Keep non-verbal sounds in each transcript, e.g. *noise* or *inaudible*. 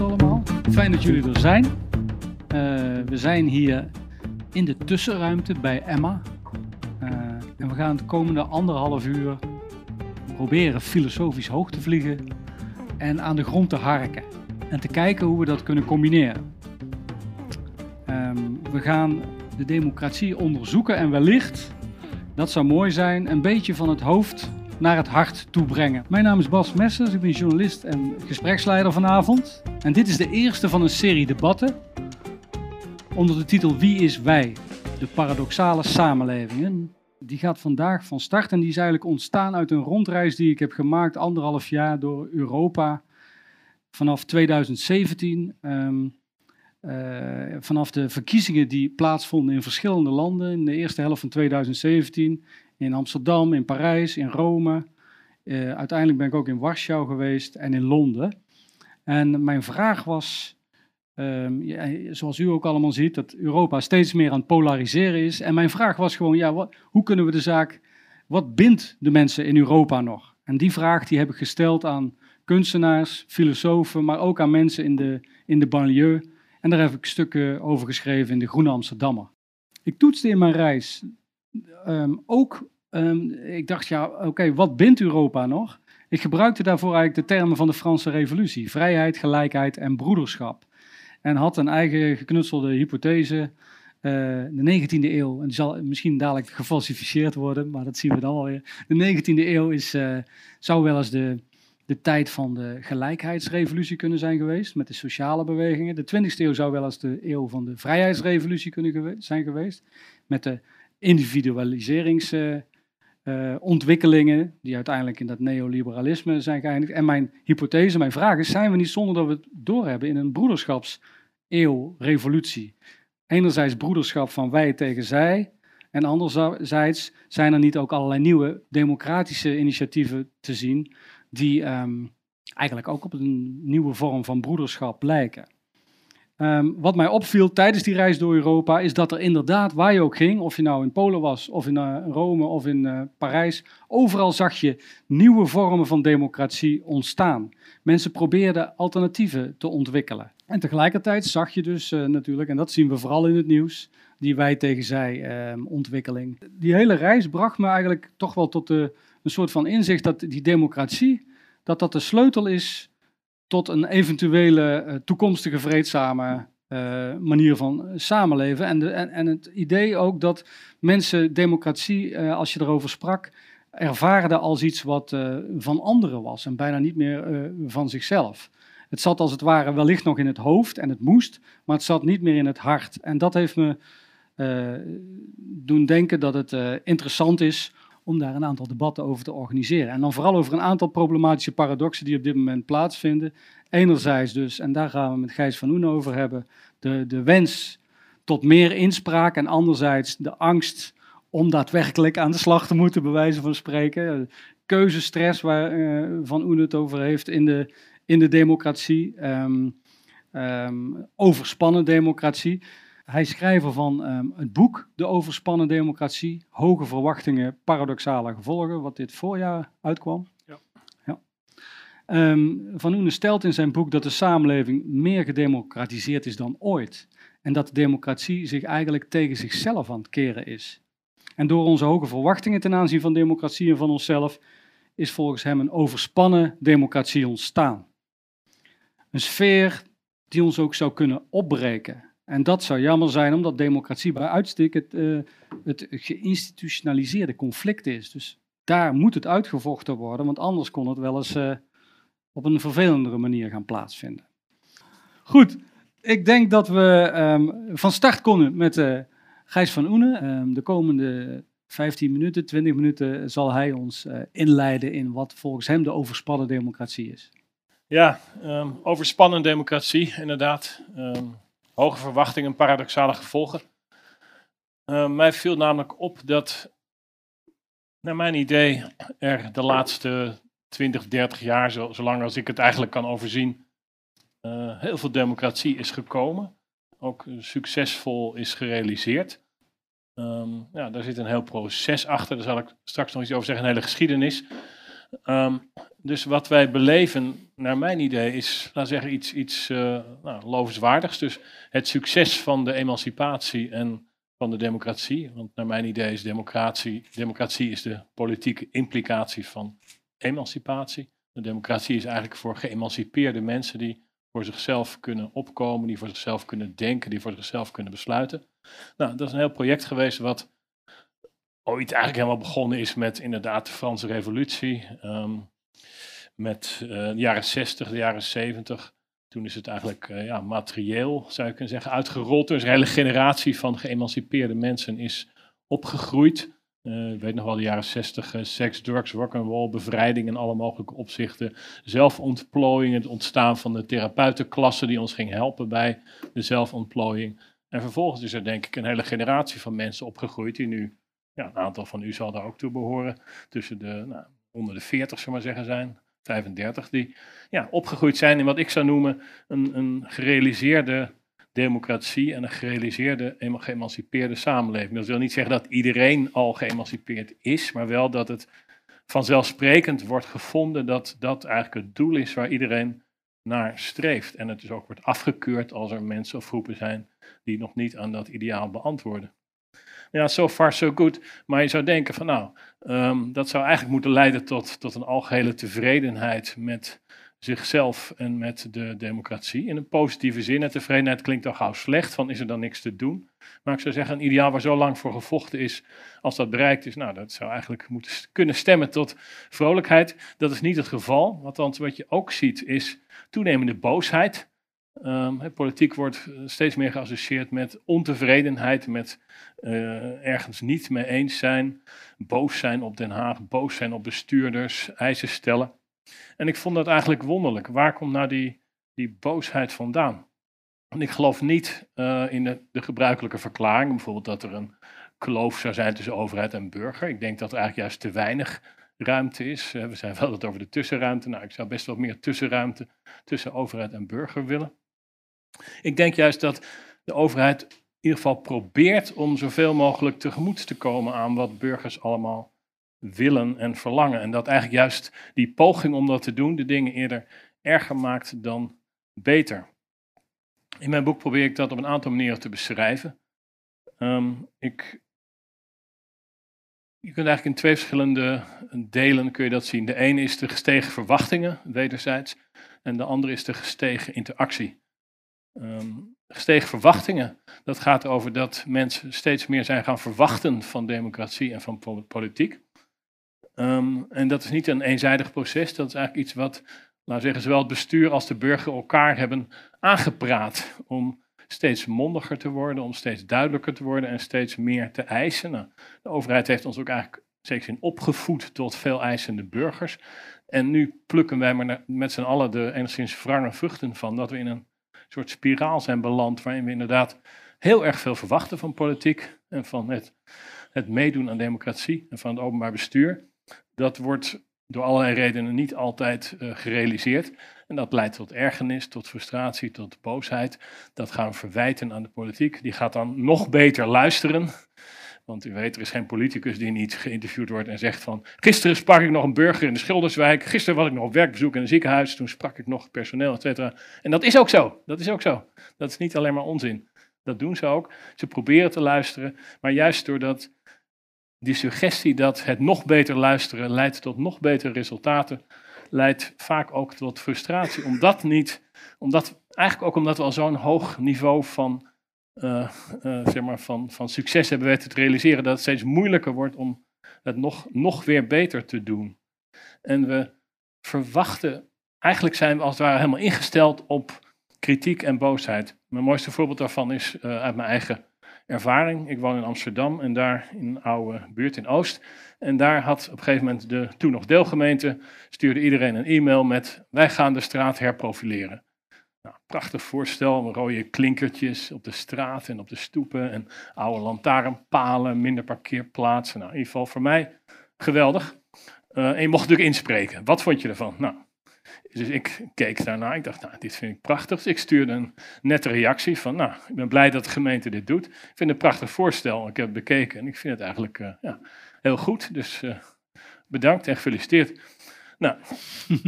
Allemaal. Fijn dat jullie er zijn. Eh, we zijn hier in de tussenruimte bij Emma. Uh, en we gaan het komende anderhalf uur proberen filosofisch hoog te vliegen en aan de grond te harken. En te kijken hoe we dat kunnen combineren. Um, we gaan de democratie onderzoeken en wellicht, dat zou mooi zijn, een beetje van het hoofd naar het hart toe brengen. Mijn naam is Bas Messers, ik ben journalist en gespreksleider vanavond. En dit is de eerste van een serie debatten onder de titel Wie is wij? De paradoxale samenlevingen. Die gaat vandaag van start en die is eigenlijk ontstaan uit een rondreis die ik heb gemaakt anderhalf jaar door Europa vanaf 2017. Um, uh, vanaf de verkiezingen die plaatsvonden in verschillende landen in de eerste helft van 2017 in Amsterdam, in Parijs, in Rome. Uh, uiteindelijk ben ik ook in Warschau geweest en in Londen. En mijn vraag was, um, ja, zoals u ook allemaal ziet, dat Europa steeds meer aan het polariseren is. En mijn vraag was gewoon, ja, wat, hoe kunnen we de zaak, wat bindt de mensen in Europa nog? En die vraag die heb ik gesteld aan kunstenaars, filosofen, maar ook aan mensen in de, in de banlieue. En daar heb ik stukken over geschreven in de Groene Amsterdammer. Ik toetste in mijn reis um, ook, um, ik dacht, ja, oké, wat bindt Europa nog? Ik gebruikte daarvoor eigenlijk de termen van de Franse Revolutie: vrijheid, gelijkheid en broederschap. En had een eigen geknutselde hypothese. Uh, de 19e eeuw, en die zal misschien dadelijk gefalsificeerd worden, maar dat zien we dan alweer. De 19e eeuw is, uh, zou wel eens de, de tijd van de gelijkheidsrevolutie kunnen zijn geweest, met de sociale bewegingen. De 20e eeuw zou wel eens de eeuw van de vrijheidsrevolutie kunnen zijn geweest, met de individualiseringsontwikkelingen, uh, die uiteindelijk in dat neoliberalisme zijn geëindigd. En mijn hypothese, mijn vraag is, zijn we niet zonder dat we het doorhebben in een broederschapseeuw, revolutie? Enerzijds broederschap van wij tegen zij, en anderzijds zijn er niet ook allerlei nieuwe democratische initiatieven te zien, die um, eigenlijk ook op een nieuwe vorm van broederschap lijken. Um, wat mij opviel tijdens die reis door Europa is dat er inderdaad, waar je ook ging, of je nou in Polen was, of in uh, Rome, of in uh, Parijs, overal zag je nieuwe vormen van democratie ontstaan. Mensen probeerden alternatieven te ontwikkelen. En tegelijkertijd zag je dus uh, natuurlijk, en dat zien we vooral in het nieuws, die wij tegen zij ehm, ontwikkeling. Die hele reis bracht me eigenlijk toch wel tot een soort van inzicht dat die democratie, dat dat de sleutel is tot een eventuele uh, toekomstige vreedzame uh, manier van samenleven. En, en, en, het idee ook dat mensen democratie, uh, als je erover sprak, ervaarden als iets wat van anderen was en bijna niet meer van zichzelf. Het zat als het ware wellicht nog in het hoofd en het moest, maar het zat niet meer in het hart. En dat heeft me doen denken dat het interessant is om daar een aantal debatten over te organiseren. En dan vooral over een aantal problematische paradoxen die op dit moment plaatsvinden. Enerzijds dus, en daar gaan we met Gijs van Oen over hebben, de, de wens tot meer inspraak en anderzijds de angst om daadwerkelijk aan de slag te moeten, bij wijze van spreken. Keuzestress waar uh, Van Oen het over heeft in de, in de democratie. Um, um, overspannen democratie. Hij is schrijver van um, het boek De Overspannen Democratie, Hoge Verwachtingen, Paradoxale Gevolgen, wat dit voorjaar uitkwam. Ja. ja. Um, van Oene stelt in zijn boek dat de samenleving meer gedemocratiseerd is dan ooit. En dat de democratie zich eigenlijk tegen zichzelf aan het keren is. En door onze hoge verwachtingen ten aanzien van democratie en van onszelf is volgens hem een overspannen democratie ontstaan. Een sfeer die ons ook zou kunnen opbreken en dat zou jammer zijn, omdat democratie bij uitstek het, uh, het geïnstitutionaliseerde conflict is. Dus daar moet het uitgevochten worden, want anders kon het wel eens uh, op een vervelendere manier gaan plaatsvinden. Goed, ik denk dat we um, van start kunnen met uh, Gijs van Oenen. Um, de komende 15 minuten, 20 minuten zal hij ons inleiden in wat volgens hem de overspannen democratie is. Ja, um, overspannen democratie, inderdaad. Hoge verwachtingen, paradoxale gevolgen. Uh, mij viel namelijk op dat, naar mijn idee, er de laatste 20, 30 jaar, zo, zolang als ik het eigenlijk kan overzien, uh, heel veel democratie is gekomen. Ook succesvol is gerealiseerd. Um, ja, daar zit een heel proces achter, daar zal ik straks nog iets over zeggen, een hele geschiedenis. Um, dus wat wij beleven, naar mijn idee, is, laat zeggen, iets, iets uh, nou, lovenswaardigs. Dus het succes van de emancipatie en van de democratie. Want naar mijn idee is democratie, democratie is de politieke implicatie van emancipatie. De democratie is eigenlijk voor geëmancipeerde mensen die voor zichzelf kunnen opkomen, die voor zichzelf kunnen denken, die voor zichzelf kunnen besluiten. Nou, dat is een heel project geweest wat ooit eigenlijk helemaal begonnen is met inderdaad de Franse Revolutie. Ehm, met uh, de jaren 60, de jaren 70. Toen is het eigenlijk uh, ja, materieel, zou je kunnen zeggen, uitgerold. Dus een hele generatie van geëmancipeerde mensen is opgegroeid. Uh, ik weet nog wel de jaren 60, uh, seks, drugs, rock'n'roll, bevrijding in alle mogelijke opzichten. Zelfontplooiing, het ontstaan van de therapeutenklasse die ons ging helpen bij de zelfontplooiing. En vervolgens is er denk ik een hele generatie van mensen opgegroeid die nu, ja, een aantal van u zal daar ook toe behoren, tussen de, nou, onder de 40 zullen maar zeggen zijn, 35, die ja, opgegroeid zijn in wat ik zou noemen een, een gerealiseerde democratie en een gerealiseerde, geëmancipeerde samenleving. Dat wil niet zeggen dat iedereen al geëmancipeerd is, maar wel dat het vanzelfsprekend wordt gevonden dat dat eigenlijk het doel is waar iedereen naar streeft. En het dus ook wordt afgekeurd als er mensen of groepen zijn die nog niet aan dat ideaal beantwoorden. Ja, so far so good. Maar je zou denken van nou, um, dat zou eigenlijk moeten leiden tot, tot een algehele tevredenheid met zichzelf en met de democratie. In een positieve zin. En tevredenheid klinkt al gauw slecht, van is er dan niks te doen. Maar ik zou zeggen, een ideaal waar zo lang voor gevochten is, als dat bereikt is, nou, dat zou eigenlijk moeten kunnen stemmen tot vrolijkheid. Dat is niet het geval. Althans, wat je ook ziet, is toenemende boosheid. Um, politiek wordt eh, steeds meer geassocieerd met ontevredenheid, met uh, ergens niet mee eens zijn, boos zijn op Den Haag, boos zijn op bestuurders, eisen stellen. En ik vond dat eigenlijk wonderlijk. Waar komt nou die, die boosheid vandaan? En ik geloof niet uh, in de, de, gebruikelijke verklaring, bijvoorbeeld dat er een kloof zou zijn tussen overheid en burger. Ik denk dat er eigenlijk juist te weinig ruimte is. We zijn wel het over de tussenruimte. Nou, ik zou best wel meer tussenruimte tussen overheid en burger willen. Ik denk juist dat de overheid in ieder geval probeert om zoveel mogelijk tegemoet te komen aan wat burgers allemaal willen en verlangen. En dat eigenlijk juist die poging om dat te doen de dingen eerder erger maakt dan beter. In mijn boek probeer ik dat op een aantal manieren te beschrijven. Um, ik, je kunt eigenlijk in twee verschillende delen kun je dat zien. De ene is de gestegen verwachtingen, wederzijds, en de andere is de gestegen interactie. Um, gestegen verwachtingen, dat gaat over dat mensen steeds meer zijn gaan verwachten van democratie en van politiek. Um, en dat is niet een eenzijdig proces, dat is eigenlijk iets wat, laten zeggen, zowel het bestuur als de burger elkaar hebben aangepraat om steeds mondiger te worden, om steeds duidelijker te worden en steeds meer te eisen. Nou, de overheid heeft ons ook eigenlijk zeker in opgevoed tot veel eisende burgers. En nu plukken wij maar met z'n allen de enigszins wrange vruchten van dat we in een soort spiraal zijn beland waarin we inderdaad heel erg veel verwachten van politiek en van het, het meedoen aan democratie en van het openbaar bestuur. Dat wordt door allerlei redenen niet altijd uh, gerealiseerd. En dat leidt tot ergernis, tot frustratie, tot boosheid. Dat gaan we verwijten aan de politiek. Die gaat dan nog beter luisteren. Want u weet, er is geen politicus die niet geïnterviewd wordt en zegt van... Gisteren sprak ik nog een burger in de Schilderswijk. Gisteren was ik nog op werkbezoek in een ziekenhuis. Toen sprak ik nog personeel, et cetera. En dat is ook zo. Dat is ook zo. Dat is niet alleen maar onzin. Dat doen ze ook. Ze proberen te luisteren. Maar juist doordat die suggestie dat het nog beter luisteren leidt tot nog betere resultaten, leidt vaak ook tot frustratie. Omdat niet, omdat, eigenlijk ook omdat we al zo'n hoog niveau van, uh, uh, zeg maar van, van succes hebben weten te realiseren, dat het steeds moeilijker wordt om het nog, nog weer beter te doen. En we verwachten, eigenlijk zijn we als het ware helemaal ingesteld op kritiek en boosheid. Mijn mooiste voorbeeld daarvan is uh, uit mijn eigen ervaring. Ik woon in Amsterdam en daar in een oude buurt in Oost. En daar had op een gegeven moment de toen nog deelgemeente, stuurde iedereen een e-mail met wij gaan de straat herprofileren. Nou, prachtig voorstel, rode klinkertjes op de straat en op de stoepen en oude lantaarnpalen, minder parkeerplaatsen. Nou, in ieder geval voor mij geweldig. Uh, en je mocht natuurlijk inspreken. Wat vond je ervan? Nou, dus ik keek daarna, ik dacht, nou, dit vind ik prachtig. Dus ik stuurde een nette reactie van, nou, ik ben blij dat de gemeente dit doet. Ik vind het een prachtig voorstel, ik heb het bekeken en ik vind het eigenlijk uh, ja, heel goed. Dus uh, bedankt en gefeliciteerd. Nou,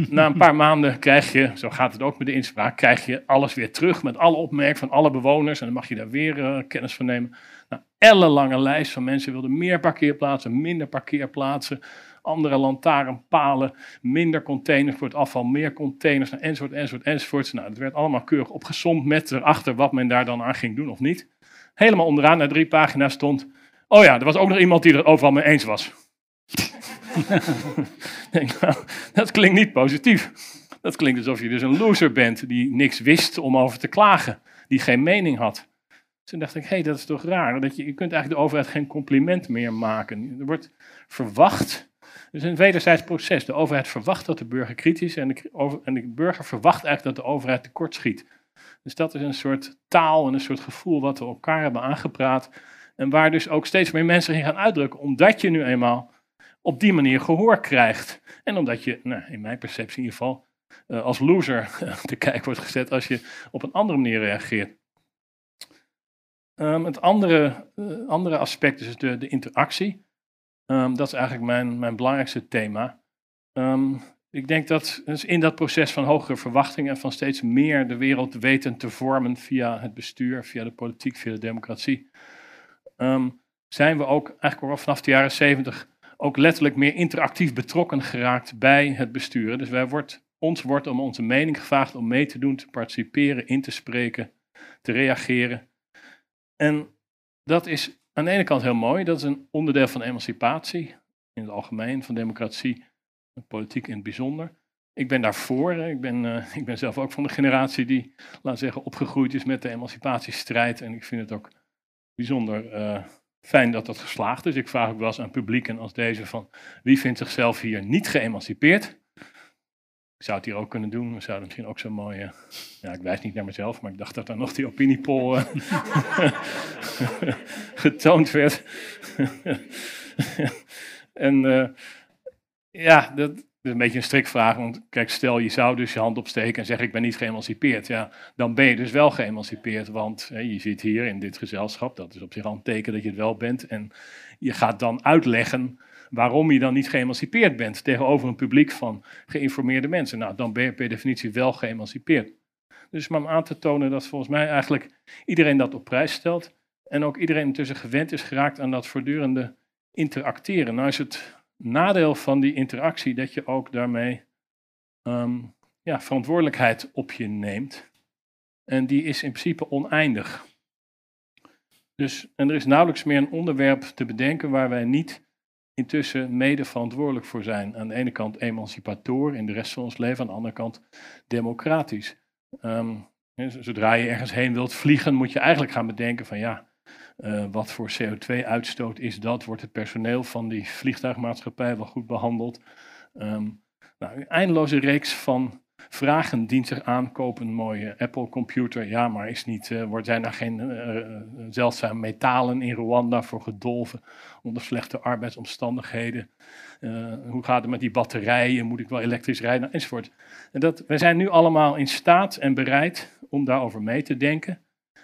na een paar maanden krijg je, zo gaat het ook met de inspraak, krijg je alles weer terug met alle opmerkingen van alle bewoners. En dan mag je daar weer uh, kennis van nemen. Nou, ellenlange lijst van mensen wilden meer parkeerplaatsen, minder parkeerplaatsen, andere lantaarnpalen, minder containers voor het afval, meer containers, nou, enzovoort, enzovoort, enzovoort. Nou, dat werd allemaal keurig opgesomd met erachter wat men daar dan aan ging doen of niet. Helemaal onderaan, na drie pagina's stond, oh ja, er was ook nog iemand die er overal mee eens was. *laughs* Denk, dat klinkt niet positief. Dat klinkt alsof je dus een loser bent die niks wist om over te klagen, die geen mening had. Dus toen dacht ik, hé, hey, dat is toch raar. Dat je, je kunt eigenlijk de overheid geen compliment meer maken. Er wordt verwacht, het is een wederzijds proces. De overheid verwacht dat de burger kritisch is en de, en de burger verwacht eigenlijk dat de overheid tekortschiet. Dus dat is een soort taal en een soort gevoel wat we elkaar hebben aangepraat. En waar dus ook steeds meer mensen in gaan uitdrukken, omdat je nu eenmaal op die manier gehoor krijgt. En omdat je, nou, in mijn perceptie in ieder geval, uh, als loser *laughs* te kijk wordt gezet als je op een andere manier reageert. Um, het andere, uh, andere aspect is de, de interactie. Um, dat is eigenlijk mijn, mijn belangrijkste thema. Um, ik denk dat dus in dat proces van hogere verwachtingen en van steeds meer de wereld weten te vormen via het bestuur, via de politiek, via de democratie, zijn we ook eigenlijk al vanaf de jaren zeventig ook letterlijk meer interactief betrokken geraakt bij het besturen. Dus wij wordt, ons wordt om onze mening gevraagd om mee te doen, te participeren, in te spreken, te reageren. En dat is aan de ene kant heel mooi, dat is een onderdeel van emancipatie, in het algemeen, van democratie, politiek in het bijzonder. Ik ben daarvoor, ik ben, uh, ik ben zelf ook van de generatie die, laat zeggen, opgegroeid is met de emancipatiestrijd. En ik vind het ook bijzonder uh, fijn dat dat geslaagd is. Ik vraag ook wel eens aan publieken als deze van wie vindt zichzelf hier niet geëmancipeerd? Ik zou het hier ook kunnen doen. We zouden misschien ook zo mooi. Uh, ja, ik wijs niet naar mezelf, maar ik dacht dat daar nog die opiniepol uh, *laughs* getoond werd. *laughs* en uh, ja, dat, is een beetje een strikvraag. Want kijk, stel je zou dus je hand opsteken en zeggen ik ben niet geëmancipeerd. Ja, dan ben je dus wel geëmancipeerd. Want hè, je zit hier in dit gezelschap. Dat is op zich al een teken dat je het wel bent. En je gaat dan uitleggen waarom je dan niet geëmancipeerd bent. Tegenover een publiek van geïnformeerde mensen. Nou, dan ben je per definitie wel geëmancipeerd. Dus maar om aan te tonen dat volgens mij eigenlijk iedereen dat op prijs stelt. En ook iedereen intussen gewend is geraakt aan dat voortdurende interacteren. Nou is het nadeel van die interactie dat je ook daarmee um, ja, verantwoordelijkheid op je neemt. En die is in principe oneindig. Dus, en er is nauwelijks meer een onderwerp te bedenken waar wij niet intussen mede verantwoordelijk voor zijn. Aan de ene kant emancipator in de rest van ons leven, aan de andere kant democratisch. Um, zodra je ergens heen wilt vliegen, moet je eigenlijk gaan bedenken van ja, uh, wat voor CO2-uitstoot is dat? Wordt het personeel van die vliegtuigmaatschappij wel goed behandeld? Um, nou, een eindeloze reeks van vragen dient zich aan. Een mooie Apple-computer. Ja, maar is niet, uh, wordt, zijn er geen uh, zeldzame metalen in Rwanda voor gedolven onder slechte arbeidsomstandigheden? hoe gaat het met die batterijen? Moet ik wel elektrisch rijden? Enzovoort. En dat, wij zijn nu allemaal in staat en bereid om daarover mee te denken.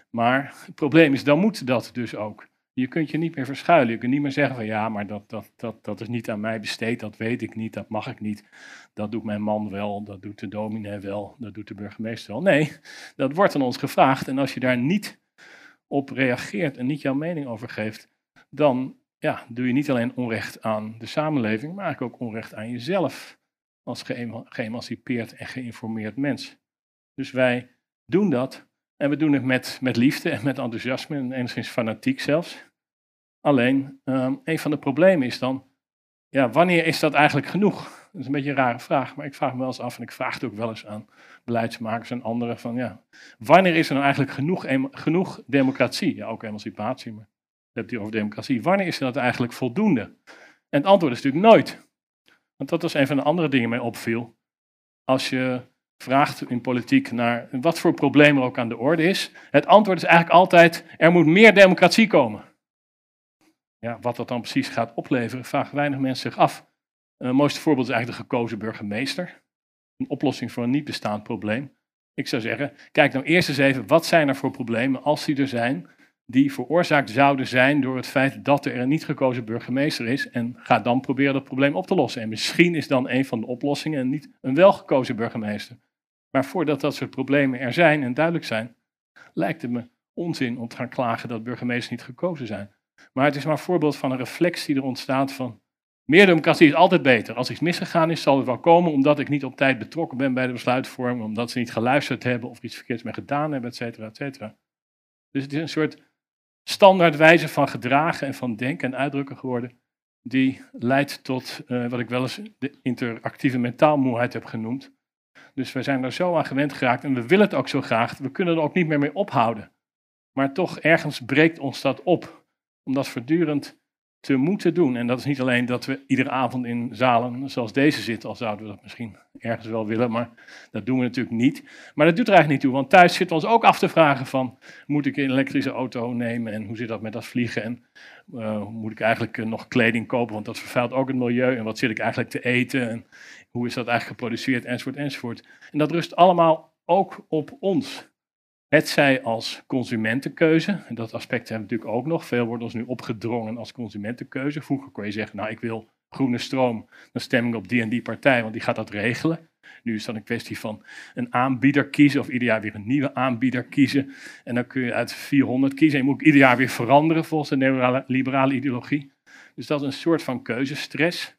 Maar het probleem is, dan moet dat dus ook. Je kunt je niet meer verschuilen. Je kunt niet meer zeggen van ja, maar dat, dat, dat, dat is niet aan mij besteed, dat weet ik niet, dat mag ik niet. Dat doet mijn man wel, dat doet de dominee wel, dat doet de burgemeester wel. Nee, dat wordt aan ons gevraagd. En als je daar niet op reageert en niet jouw mening over geeft, dan ja, doe je niet alleen onrecht aan de samenleving, maar ook onrecht aan jezelf als geëmancipeerd en geïnformeerd mens. Dus wij doen dat en we doen het met, met liefde en met enthousiasme en enigszins fanatiek zelfs. Alleen, um, een van de problemen is dan, ja, wanneer is dat eigenlijk genoeg? Dat is een beetje een rare vraag, maar ik vraag me wel eens af en ik vraag het ook wel eens aan beleidsmakers en anderen van, ja, wanneer is er nou eigenlijk genoeg, genoeg democratie? Ja, ook emancipatie, maar je hebt hier over democratie. Wanneer is dat eigenlijk voldoende? En het antwoord is natuurlijk nooit. Want dat was een van de andere dingen mij opviel. Als je vraagt in politiek naar wat voor probleem er ook aan de orde is. Het antwoord is eigenlijk altijd, er moet meer democratie komen. Ja, wat dat dan precies gaat opleveren, vragen weinig mensen zich af. Uh, het mooiste voorbeeld is eigenlijk de gekozen burgemeester. Een oplossing voor een niet bestaand probleem. Ik zou zeggen, kijk nou eerst eens even, wat zijn er voor problemen, als die er zijn, die veroorzaakt zouden zijn door het feit dat er een niet gekozen burgemeester is. En ga dan proberen dat probleem op te lossen. En misschien is dan een van de oplossingen niet een welgekozen burgemeester. Maar voordat dat soort problemen er zijn en duidelijk zijn, lijkt het me onzin om te gaan klagen dat burgemeesters niet gekozen zijn. Maar het is maar een voorbeeld van een reflex die er ontstaat van meer democratie is altijd beter. Als iets misgegaan is, zal het wel komen omdat ik niet op tijd betrokken ben bij de besluitvorming, omdat ze niet geluisterd hebben of iets verkeerds mee gedaan hebben, et cetera, et cetera. Dus het is een soort standaardwijze van gedragen en van denken en uitdrukken geworden, die leidt tot uh, wat ik wel eens de interactieve mentaalmoeheid heb genoemd. Dus we zijn er zo aan gewend geraakt en we willen het ook zo graag, we kunnen er ook niet meer mee ophouden. Maar toch ergens breekt ons dat op, omdat voortdurend te moeten doen. En dat is niet alleen dat we iedere avond in zalen zoals deze zitten, al zouden we dat misschien ergens wel willen, maar dat doen we natuurlijk niet. Maar dat doet er eigenlijk niet toe, want thuis zitten we ons ook af te vragen van, moet ik een elektrische auto nemen en hoe zit dat met dat vliegen en uh, moet ik eigenlijk uh, nog kleding kopen, want dat vervuilt ook het milieu en wat zit ik eigenlijk te eten en hoe is dat eigenlijk geproduceerd enzovoort enzovoort. En dat rust allemaal ook op ons. Het zij als consumentenkeuze, en dat aspect hebben we natuurlijk ook nog. Veel wordt ons nu opgedrongen als consumentenkeuze. Vroeger kon je zeggen, nou ik wil groene stroom, dan stem ik op die en die partij, want die gaat dat regelen. Nu is dat een kwestie van een aanbieder kiezen, of ieder jaar weer een nieuwe aanbieder kiezen. En dan kun je uit 400 kiezen en je moet ieder jaar weer veranderen volgens de liberale, liberale ideologie. Dus dat is een soort van keuzestress.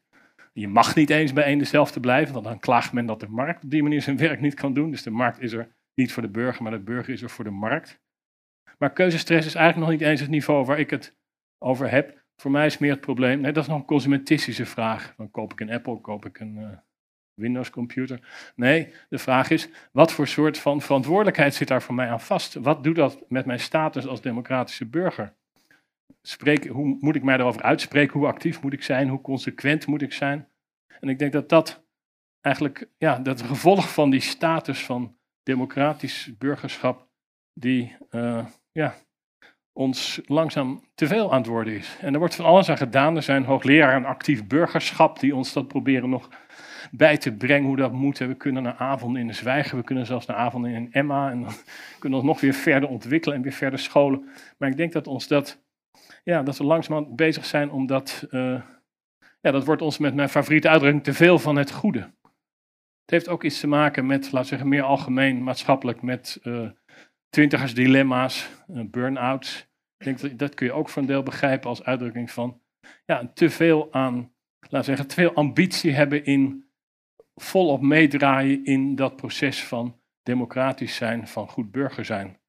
Je mag niet eens bij één dezelfde blijven, want dan klaagt men dat de markt op die manier zijn werk niet kan doen. Dus de markt is er niet voor de burger, maar de burger is er voor de markt. Maar keuzestress is eigenlijk nog niet eens het niveau waar ik het over heb. Voor mij is meer het probleem, nee, dat is nog een consumentistische vraag. Dan koop ik een Apple, koop ik een uh, Windows computer. Nee, de vraag is, wat voor soort van verantwoordelijkheid zit daar voor mij aan vast? Wat doet dat met mijn status als democratische burger? Spreek, hoe moet ik mij erover uitspreken? Hoe actief moet ik zijn? Hoe consequent moet ik zijn? En ik denk dat dat eigenlijk, ja, dat gevolg van die status van democratisch burgerschap die uh, ja, ons langzaam te veel aan het worden is. En er wordt van alles aan gedaan. Er zijn hoogleraren actief burgerschap die ons dat proberen nog bij te brengen hoe dat moet. We kunnen naar avonden in de zwijgen, we kunnen zelfs naar avonden in Emma en dan *laughs* kunnen we ons nog weer verder ontwikkelen en weer verder scholen. Maar ik denk dat ons dat, ja, dat we langzaam bezig zijn om dat, uh, ja, dat wordt ons met mijn favoriete uitdrukking te veel van het goede. Het heeft ook iets te maken met, laten we zeggen, meer algemeen maatschappelijk met uh, twintigersdilemma's, uh, burn-outs. Ik denk dat, dat kun je ook voor een deel begrijpen als uitdrukking van ja, te veel aan, laten zeggen, te veel ambitie hebben in volop meedraaien in dat proces van democratisch zijn, van goed burger zijn.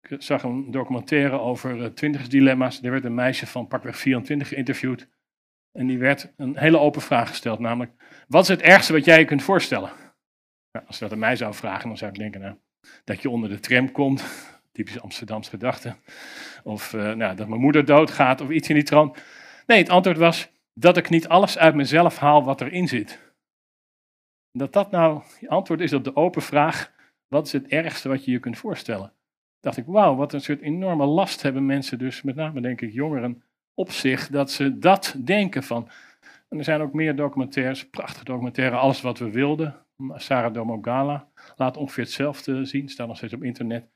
Ik zag een documentaire over uh, twintigersdilemma's. Er werd een meisje van pakweg 24 geïnterviewd. En die werd een hele open vraag gesteld, namelijk: wat is het ergste wat jij je kunt voorstellen? Als je dat aan mij zou vragen, dan zou ik denken nou, dat je onder de tram komt, *laughs* typisch Amsterdamse gedachte, of uh, nou, dat mijn moeder doodgaat of iets in die trant. Nee, het antwoord was dat ik niet alles uit mezelf haal wat erin zit. Dat dat nou het antwoord is op de open vraag, wat is het ergste wat je je kunt voorstellen? dacht ik, wauw, wat een soort enorme last hebben mensen dus, met name denk ik jongeren, op zich, dat ze dat denken van. En er zijn ook meer documentaires, prachtige documentaires, alles wat we wilden, Sarah Domogala laat ongeveer hetzelfde zien, staat nog steeds op internet.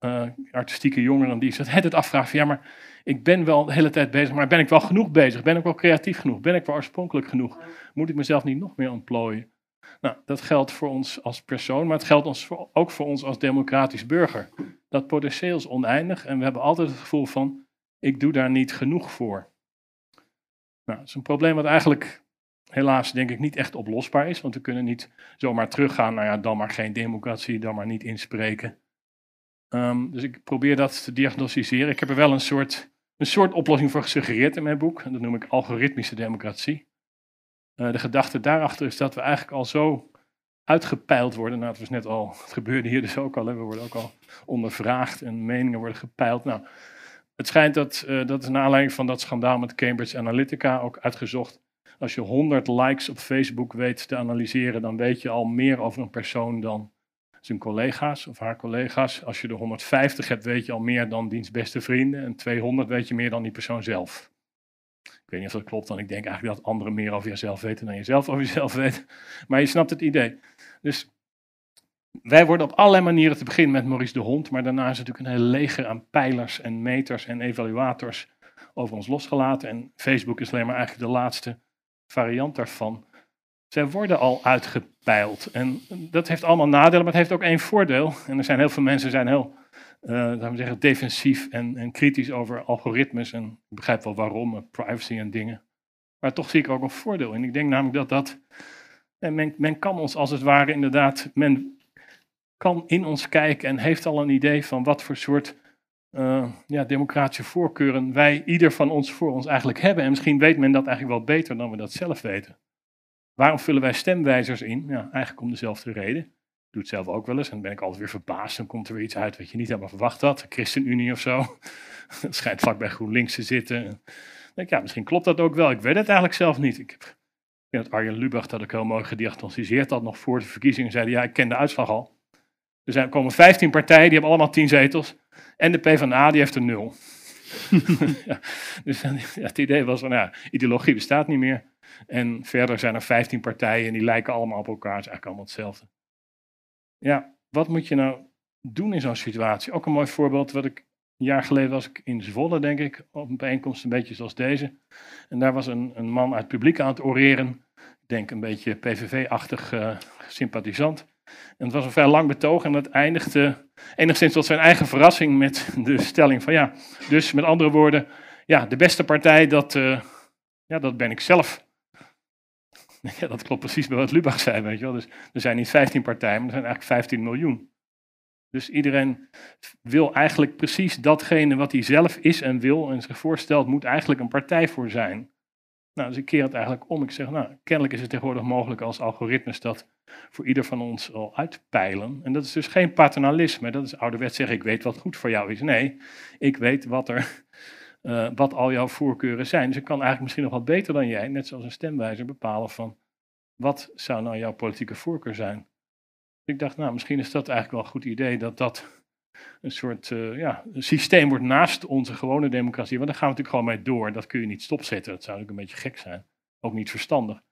Uh, artistieke jongeren die zich het afvragen van, ja, maar ik ben wel de hele tijd bezig, maar ben ik wel genoeg bezig? Ben ik wel creatief genoeg? Ben ik wel oorspronkelijk genoeg? Moet ik mezelf niet nog meer ontplooien? Nou, dat geldt voor ons als persoon, maar het geldt ons ook voor ons als democratisch burger. Dat potentieel is oneindig en we hebben altijd het gevoel van, ik doe daar niet genoeg voor. Nou, dat is een probleem wat eigenlijk helaas denk ik niet echt oplosbaar is. Want we kunnen niet zomaar teruggaan naar ja, dan maar geen democratie, dan maar niet inspreken. Um, dus ik probeer dat te diagnosticeren. Ik heb er wel een soort, een soort oplossing voor gesuggereerd in mijn boek. En dat noem ik algoritmische democratie. Uh, de gedachte daarachter is dat we eigenlijk al zo uitgepeild worden. Nou, het was net al, het gebeurde hier dus ook al. We worden ook al ondervraagd en meningen worden gepeild. Nou, het schijnt dat, uh, dat is naar aanleiding van dat schandaal met Cambridge Analytica ook uitgezocht als je 100 likes op Facebook weet te analyseren, dan weet je al meer over een persoon dan zijn collega's of haar collega's. Als je er 150 hebt, weet je al meer dan diens beste vrienden. En 200 weet je meer dan die persoon zelf. Ik weet niet of dat klopt, want ik denk eigenlijk dat anderen meer over jezelf weten dan je zelf over jezelf weet. Maar je snapt het idee. Dus wij worden op allerlei manieren te beginnen met Maurice de Hond, maar daarna is natuurlijk een hele leger aan pijlers en meters en evaluators over ons losgelaten. En Facebook is alleen maar eigenlijk de laatste variant daarvan. Zij worden al uitgepeild. En dat heeft allemaal nadelen, maar het heeft ook één voordeel. En er zijn heel veel mensen zijn heel uh, we zeggen, defensief en, en, kritisch over algoritmes. En ik begrijp wel waarom, privacy en dingen. Maar toch zie ik ook een voordeel in. Ik denk namelijk dat dat. Men, men kan ons als het ware inderdaad. Men kan in ons kijken en heeft al een idee van wat voor soort uh, ja, democratische voorkeuren wij, ieder van ons, voor ons eigenlijk hebben. En misschien weet men dat eigenlijk wel beter dan we dat zelf weten. Waarom vullen wij stemwijzers in? Ja, eigenlijk om dezelfde reden. Ik doe het zelf ook wel eens en dan ben ik altijd weer verbaasd. Dan komt er weer iets uit wat je niet helemaal verwacht had. ChristenUnie of zo. *laughs* Dat schijnt vlak bij GroenLinks te zitten. Dan denk ik, ja, misschien klopt dat ook wel. Ik weet het eigenlijk zelf niet. Ik heb, dat Arjen Lubach dat ik heel mooi gediagnosticeerd had nog voor de verkiezingen. Zeiden, ja, ik ken de uitslag al. Er zijn, komen 15 partijen, die hebben allemaal 10 zetels. En de PvdA, die heeft er nul. *laughs* ja, dus ja, het idee was van, ja, ideologie bestaat niet meer. En verder zijn er 15 partijen en die lijken allemaal op elkaar. Het is eigenlijk allemaal hetzelfde. Ja, wat moet je nou doen in zo'n situatie? Ook een mooi voorbeeld, wat ik een jaar geleden was ik in Zwolle, denk ik, op een bijeenkomst een beetje zoals deze. En daar was een, een man uit het publiek aan het oreren. Ik denk een beetje PVV-achtig uh, sympathisant. En het was een vrij lang betoog en dat eindigde enigszins tot zijn eigen verrassing met de stelling van ja, dus met andere woorden, ja, de beste partij, dat, uh, ja, dat ben ik zelf. *laughs* Ja, dat klopt precies bij wat Lubach zei, weet je wel. Dus er zijn niet 15 partijen, maar er zijn eigenlijk 15 miljoen. Dus iedereen wil eigenlijk precies datgene wat hij zelf is en wil en zich voorstelt, moet eigenlijk een partij voor zijn. Nou, dus ik keer het eigenlijk om. Ik zeg, nou, kennelijk is het tegenwoordig mogelijk als algoritmes dat voor ieder van ons al uitpeilen. En dat is dus geen paternalisme. Dat is ouderwets zeggen, ik weet wat goed voor jou is. Nee, ik weet wat, er, uh, *laughs* wat al jouw voorkeuren zijn. Dus ik kan eigenlijk misschien nog wat beter dan jij, net zoals een stemwijzer, bepalen van wat zou nou jouw politieke voorkeur zijn. Ik dacht, nou, misschien is dat eigenlijk wel een goed idee dat dat een soort uh, ja, een systeem wordt naast onze gewone democratie. Want daar gaan we natuurlijk gewoon mee door. Dat kun je niet stopzetten. Dat zou natuurlijk een beetje gek zijn. Ook niet verstandig.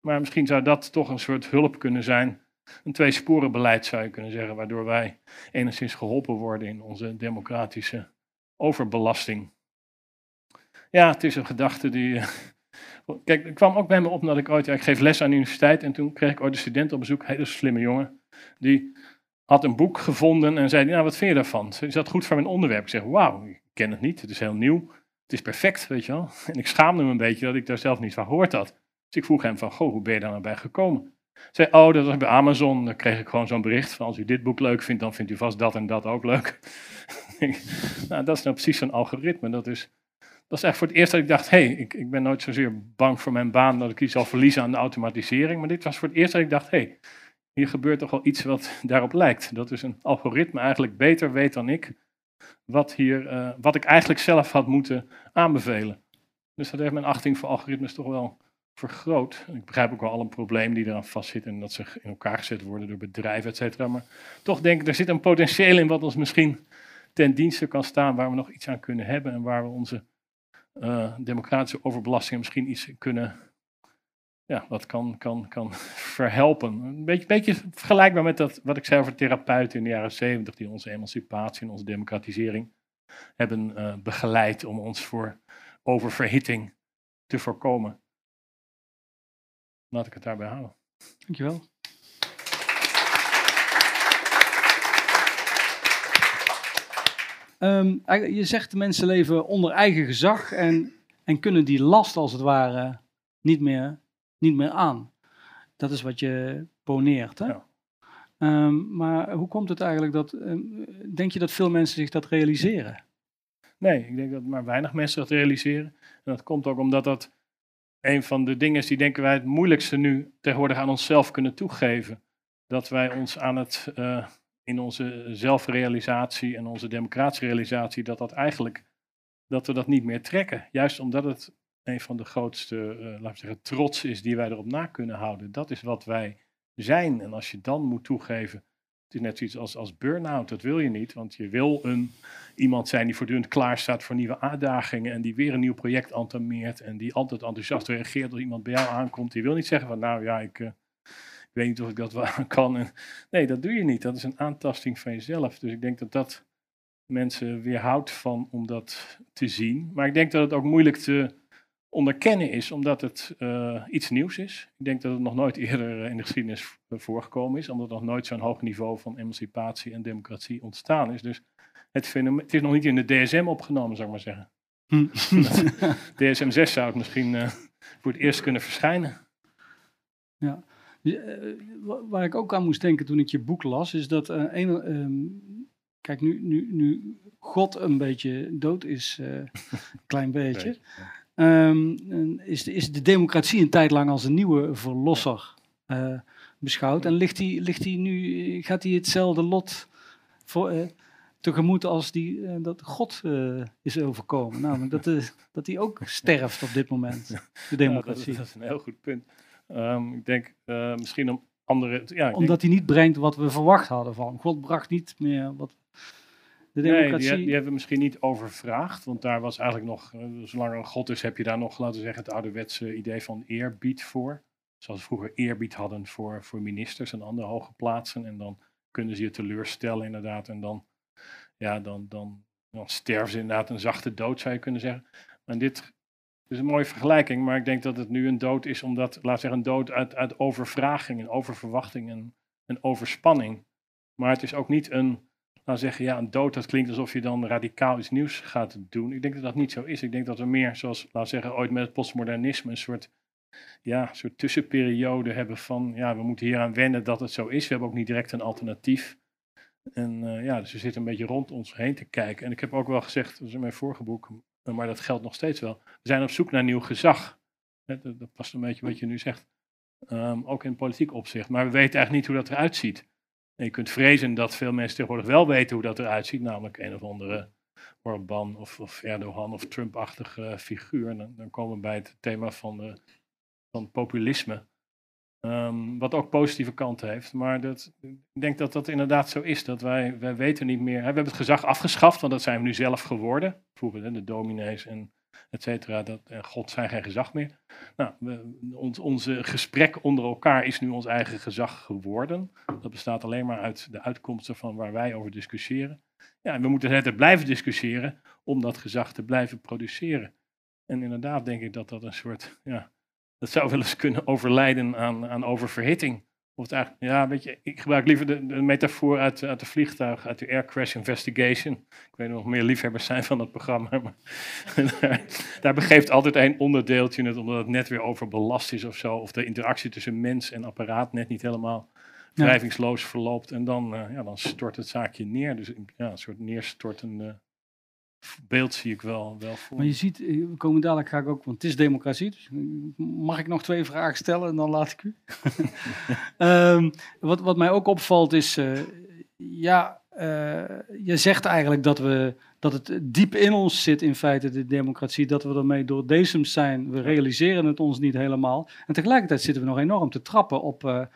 Maar misschien zou dat toch een soort hulp kunnen zijn. Een tweesporenbeleid zou je kunnen zeggen, waardoor wij enigszins geholpen worden in onze democratische overbelasting. Ja, het is een gedachte die. Eh, *laughs* kijk, het kwam ook bij me op dat ik ooit. Ja, ik geef les aan de universiteit en toen kreeg ik ooit een student op bezoek, hele slimme jongen. Die had een boek gevonden en zei: Nou, wat vind je daarvan? Is dat goed voor mijn onderwerp? Ik zeg: Wauw, ik ken het niet, het is heel nieuw. Het is perfect, weet je wel. *laughs* En ik schaamde me een beetje dat ik daar zelf niet van gehoord had. Dus ik vroeg hem van, goh, hoe ben je daar nou bij gekomen? Zei, oh, dat was bij Amazon. Dan kreeg ik gewoon zo'n bericht van, als u dit boek leuk vindt, dan vindt u vast dat en dat ook leuk. *laughs* nou, dat is nou precies zo'n algoritme. Dat is, dat is echt voor het eerst dat ik dacht, hé, hey, ik, ik ben nooit zozeer bang voor mijn baan dat ik iets zal verliezen aan de automatisering. Maar dit was voor het eerst dat ik dacht, hé, hey, hier gebeurt toch wel iets wat daarop lijkt. Dat is een algoritme eigenlijk beter weet dan ik, wat, hier, uh, wat ik eigenlijk zelf had moeten aanbevelen. Dus dat heeft mijn achting voor algoritmes toch wel vergroot. Ik begrijp ook wel alle problemen die eraan vastzitten en dat ze in elkaar gezet worden door bedrijven, et cetera. Maar toch denk ik, er zit een potentieel in wat ons misschien ten dienste kan staan, waar we nog iets aan kunnen hebben en waar we onze uh, democratische overbelastingen misschien iets kunnen, ja, wat kan, kan, kan *laughs* verhelpen. Een beetje, beetje vergelijkbaar met dat, wat ik zei over therapeuten in de jaren zeventig, die onze emancipatie en onze democratisering hebben uh, begeleid om ons voor oververhitting te voorkomen. Laat ik het daarbij houden. Dankjewel. Um, je zegt de mensen leven onder eigen gezag en, en kunnen die last als het ware niet meer, niet meer aan. Dat is wat je poneert. Hè? Ja. Um, maar hoe komt het eigenlijk dat, um, denk je dat veel mensen zich dat realiseren? Nee, ik denk dat maar weinig mensen dat realiseren. En dat komt ook omdat dat een van de dingen is die denken wij het moeilijkste nu tegenwoordig aan onszelf kunnen toegeven. Dat wij ons aan het, uh, in onze zelfrealisatie en onze democratische realisatie, dat dat eigenlijk, dat we dat niet meer trekken. Juist omdat het een van de grootste, uh, laten we zeggen, trots is die wij erop na kunnen houden. Dat is wat wij zijn. En als je dan moet toegeven het is net zoiets als, als burn-out, dat wil je niet, want je wil een, iemand zijn die voortdurend klaar staat voor nieuwe uitdagingen en die weer een nieuw project entameert en die altijd enthousiast reageert als iemand bij jou aankomt. Die wil niet zeggen van nou ja, ik, uh, ik weet niet of ik dat wel *laughs* kan. En, nee, dat doe je niet. Dat is een aantasting van jezelf. Dus ik denk dat dat mensen weerhoudt van om dat te zien. Maar ik denk dat het ook moeilijk te onderkennen is, omdat het uh, iets nieuws is. Ik denk dat het nog nooit eerder in de geschiedenis voorgekomen is, omdat er nog nooit zo'n hoog niveau van emancipatie en democratie ontstaan is. Dus het, fenomeen, het is nog niet in de DSM opgenomen, zou ik maar zeggen. Hm. *laughs* DSM 6 zou het misschien uh, voor het eerst kunnen verschijnen. Ja, eh, waar ik ook aan moest denken toen ik je boek las, is dat uh, een, um, kijk, nu, nu, nu God een beetje dood is, een klein beetje, um, is, de, is de democratie een tijd lang als een nieuwe verlosser beschouwd. En ligt die, ligt die nu, gaat hij hetzelfde lot voor, tegemoet als die, uh, dat God is overkomen. Namelijk dat, *laughs* dat hij ook sterft op dit moment, de democratie. Ja, dat, is, een heel goed punt. Um, ik denk misschien om andere... Ja, Omdat hij niet brengt wat we verwacht hadden van God bracht niet meer wat... De democratie... Nee, die, die, hebben we misschien niet overvraagd, want daar was eigenlijk nog, zolang er God is, heb je daar nog, laten we zeggen, het ouderwetse idee van eerbied voor. Zoals we vroeger eerbied hadden voor, voor ministers en andere hoge plaatsen. En dan kunnen ze je teleurstellen inderdaad. En dan ja, dan, dan, dan sterven ze inderdaad een zachte dood, zou je kunnen zeggen. En dit is een mooie vergelijking, maar ik denk dat het nu een dood is omdat, laat zeggen, een dood uit, uit overvraging en oververwachting en, en overspanning. Maar het is ook niet een, laat zeggen, ja, een dood, dat klinkt alsof je dan radicaal iets nieuws gaat doen. Ik denk dat dat niet zo is. Ik denk dat we meer, zoals, laat zeggen, ooit met het postmodernisme, een soort, ja, een soort tussenperiode hebben van, ja, we moeten hier aan wennen dat het zo is. We hebben ook niet direct een alternatief. En uh, ja, dus we zitten een beetje rond ons heen te kijken. En ik heb ook wel gezegd, dat is in mijn vorige boek, maar dat geldt nog steeds wel. We zijn op zoek naar nieuw gezag. Dat, dat past een beetje wat je nu zegt. Um, ook in politiek opzicht. Maar we weten eigenlijk niet hoe dat eruit ziet. En je kunt vrezen dat veel mensen tegenwoordig wel weten hoe dat eruit ziet. Namelijk een of andere Orbán of, of Erdogan of Trump-achtige figuur. Dan, komen we bij het thema van, de, van populisme. Um, wat ook positieve kanten heeft. Maar dat, ik denk dat dat inderdaad zo is. Dat wij, wij weten niet meer. We hebben het gezag afgeschaft, want dat zijn we nu zelf geworden. Vroeger de dominees en et. Dat, en God zijn geen gezag meer. Nou, ons, onze gesprek onder elkaar is nu ons eigen gezag geworden. Dat bestaat alleen maar uit de uitkomsten van waar wij over discussiëren. Ja, en we moeten het blijven discussiëren om dat gezag te blijven produceren. En inderdaad denk ik dat dat een soort ja, dat zou wel eens kunnen overlijden aan, aan oververhitting. Of het eigenlijk, ja, weet je, ik gebruik liever de, de metafoor uit, uit de vliegtuig, uit de Air Crash Investigation. Ik weet nog meer liefhebbers zijn van dat programma. Maar *laughs* daar, daar, begeeft altijd één onderdeeltje het, omdat het net weer overbelast is of zo. Of de interactie tussen mens en apparaat net niet helemaal wrijvingsloos verloopt. En dan, uh, ja, dan stort het zaakje neer. Dus ja, een soort neerstortende beeld zie ik wel, wel voor. Maar je ziet, eh, we komen dadelijk ga ik ook, want het is democratie. Dus mag ik nog twee vragen stellen en dan laat ik u. um, *laughs* wat, wat mij ook opvalt is, uh, ja, uh, je zegt eigenlijk dat, we, dat het diep in ons zit in feite, de democratie, dat we ermee door dezems zijn. We realiseren het ons niet helemaal. En tegelijkertijd zitten we nog enorm te trappen op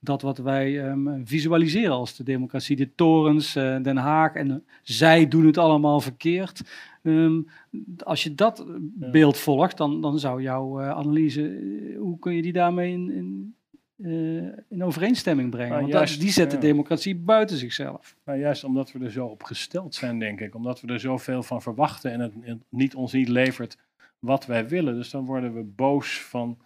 dat wat wij um, visualiseren als de democratie. De torens, uh, Den Haag en zij doen het allemaal verkeerd. Um, als je dat beeld volgt, dan, dan zou jouw uh, analyse, hoe kun je die daarmee in, in, in overeenstemming brengen? Nou, Want juist, die zet de democratie buiten zichzelf. Nou, juist omdat we er zo op gesteld zijn, denk ik. Omdat we er zoveel van verwachten en het, het niet, ons niet levert wat wij willen. Dus dan worden we boos van,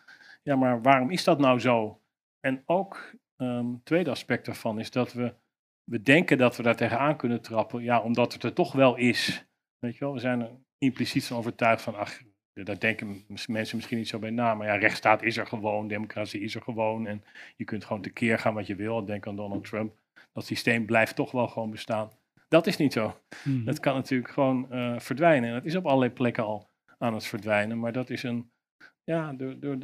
ja, maar waarom is dat nou zo? En ook um, tweede aspect daarvan is dat we, we denken dat we daar tegenaan kunnen trappen, ja, omdat het er toch wel is. Weet je wel, we zijn er impliciet van overtuigd van, ach, daar denken mensen misschien niet zo bij na, maar ja, rechtsstaat is er gewoon, democratie is er gewoon en je kunt gewoon tekeer gaan wat je wil. Denk aan Donald Trump. Dat systeem blijft toch wel gewoon bestaan. Dat is niet zo. Mm. Dat kan natuurlijk gewoon uh, verdwijnen. En dat is op allerlei plekken al aan het verdwijnen, maar dat is een, ja, door, door,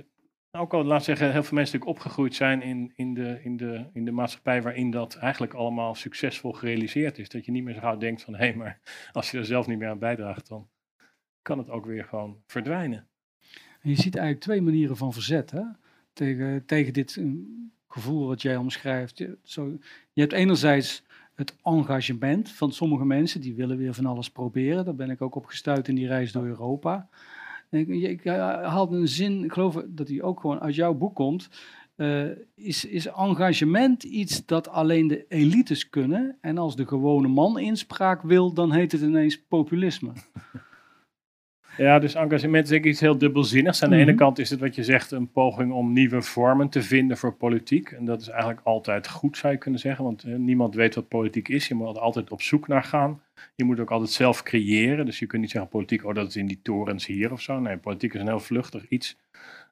ook al, laat zeggen, heel veel mensen natuurlijk opgegroeid zijn in, in, de, in, de, in de maatschappij waarin dat eigenlijk allemaal succesvol gerealiseerd is. Dat je niet meer zo gauw denkt van, hé, hey, maar als je er zelf niet meer aan bijdraagt, dan kan het ook weer gewoon verdwijnen. En je ziet eigenlijk twee manieren van verzet hè? Tegen, tegen dit eh, gevoel wat jij omschrijft. Je, zo, je hebt enerzijds het engagement van sommige mensen, die willen weer van alles proberen. Daar ben ik ook op gestuurd in die reis door Europa. Ik, ik haal een zin, ik geloof dat die ook gewoon uit jouw boek komt. eh, is, is engagement iets dat alleen de elites kunnen? En als de gewone man inspraak wil, dan heet het ineens populisme. *laughs* Ja, dus engagement is denk ik iets heel dubbelzinnigs. Aan de ene Mhm. kant is het wat je zegt een poging om nieuwe vormen te vinden voor politiek. En dat is eigenlijk altijd goed, zou je kunnen zeggen. Want eh, niemand weet wat politiek is. Je moet er altijd op zoek naar gaan. Je moet ook altijd zelf creëren. Dus je kunt niet zeggen politiek, oh dat is in die torens hier of zo. Nee, politiek is een heel vluchtig iets.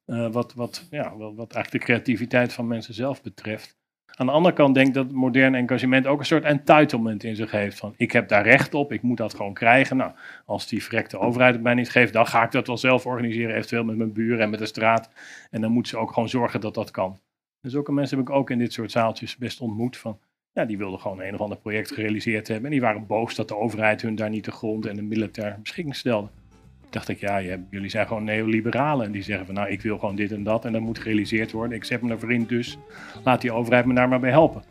eh, wat, wat, ja, wat, wat eigenlijk de creativiteit van mensen zelf betreft. Aan de andere kant denk ik dat modern engagement ook een soort entitlement in zich heeft. Van ik heb daar recht op, ik moet dat gewoon krijgen. Nou, als die verrekte overheid het mij niet geeft, dan ga ik dat wel zelf organiseren. Eventueel met mijn buren en met de straat. En dan moeten ze ook gewoon zorgen dat dat kan. Dus zulke mensen heb ik ook in dit soort zaaltjes best ontmoet. Van, ja, die wilden gewoon een of ander project gerealiseerd hebben. En die waren boos dat de overheid hun daar niet de grond en de middelen ter beschikking stelde. Dacht ik, ja, jullie zijn gewoon neoliberalen. En die zeggen van, nou, ik wil gewoon dit en dat. En dat moet gerealiseerd worden. Ik zet ervoor in, dus laat die overheid me daar maar bij helpen.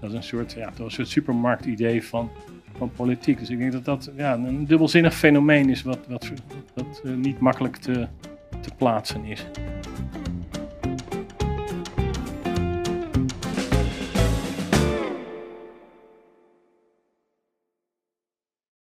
Dat is een soort, ja, dat is een soort supermarktidee van, van politiek. Dus ik denk dat dat ja, een dubbelzinnig fenomeen is wat, wat, wat eh, niet makkelijk te, te plaatsen is.